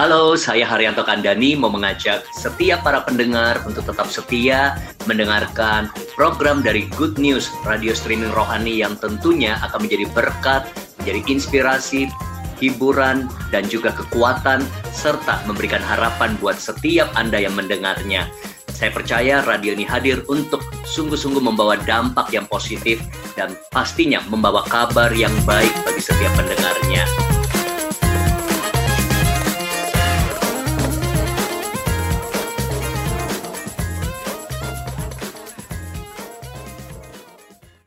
Halo, saya Haryanto Kandani mau mengajak setiap para pendengar untuk tetap setia mendengarkan program dari Good News radio streaming rohani yang tentunya akan menjadi berkat, menjadi inspirasi, hiburan, dan juga kekuatan serta memberikan harapan buat setiap Anda yang mendengarnya. Saya percaya radio ini hadir untuk sungguh-sungguh membawa dampak yang positif dan pastinya membawa kabar yang baik bagi setiap pendengarnya.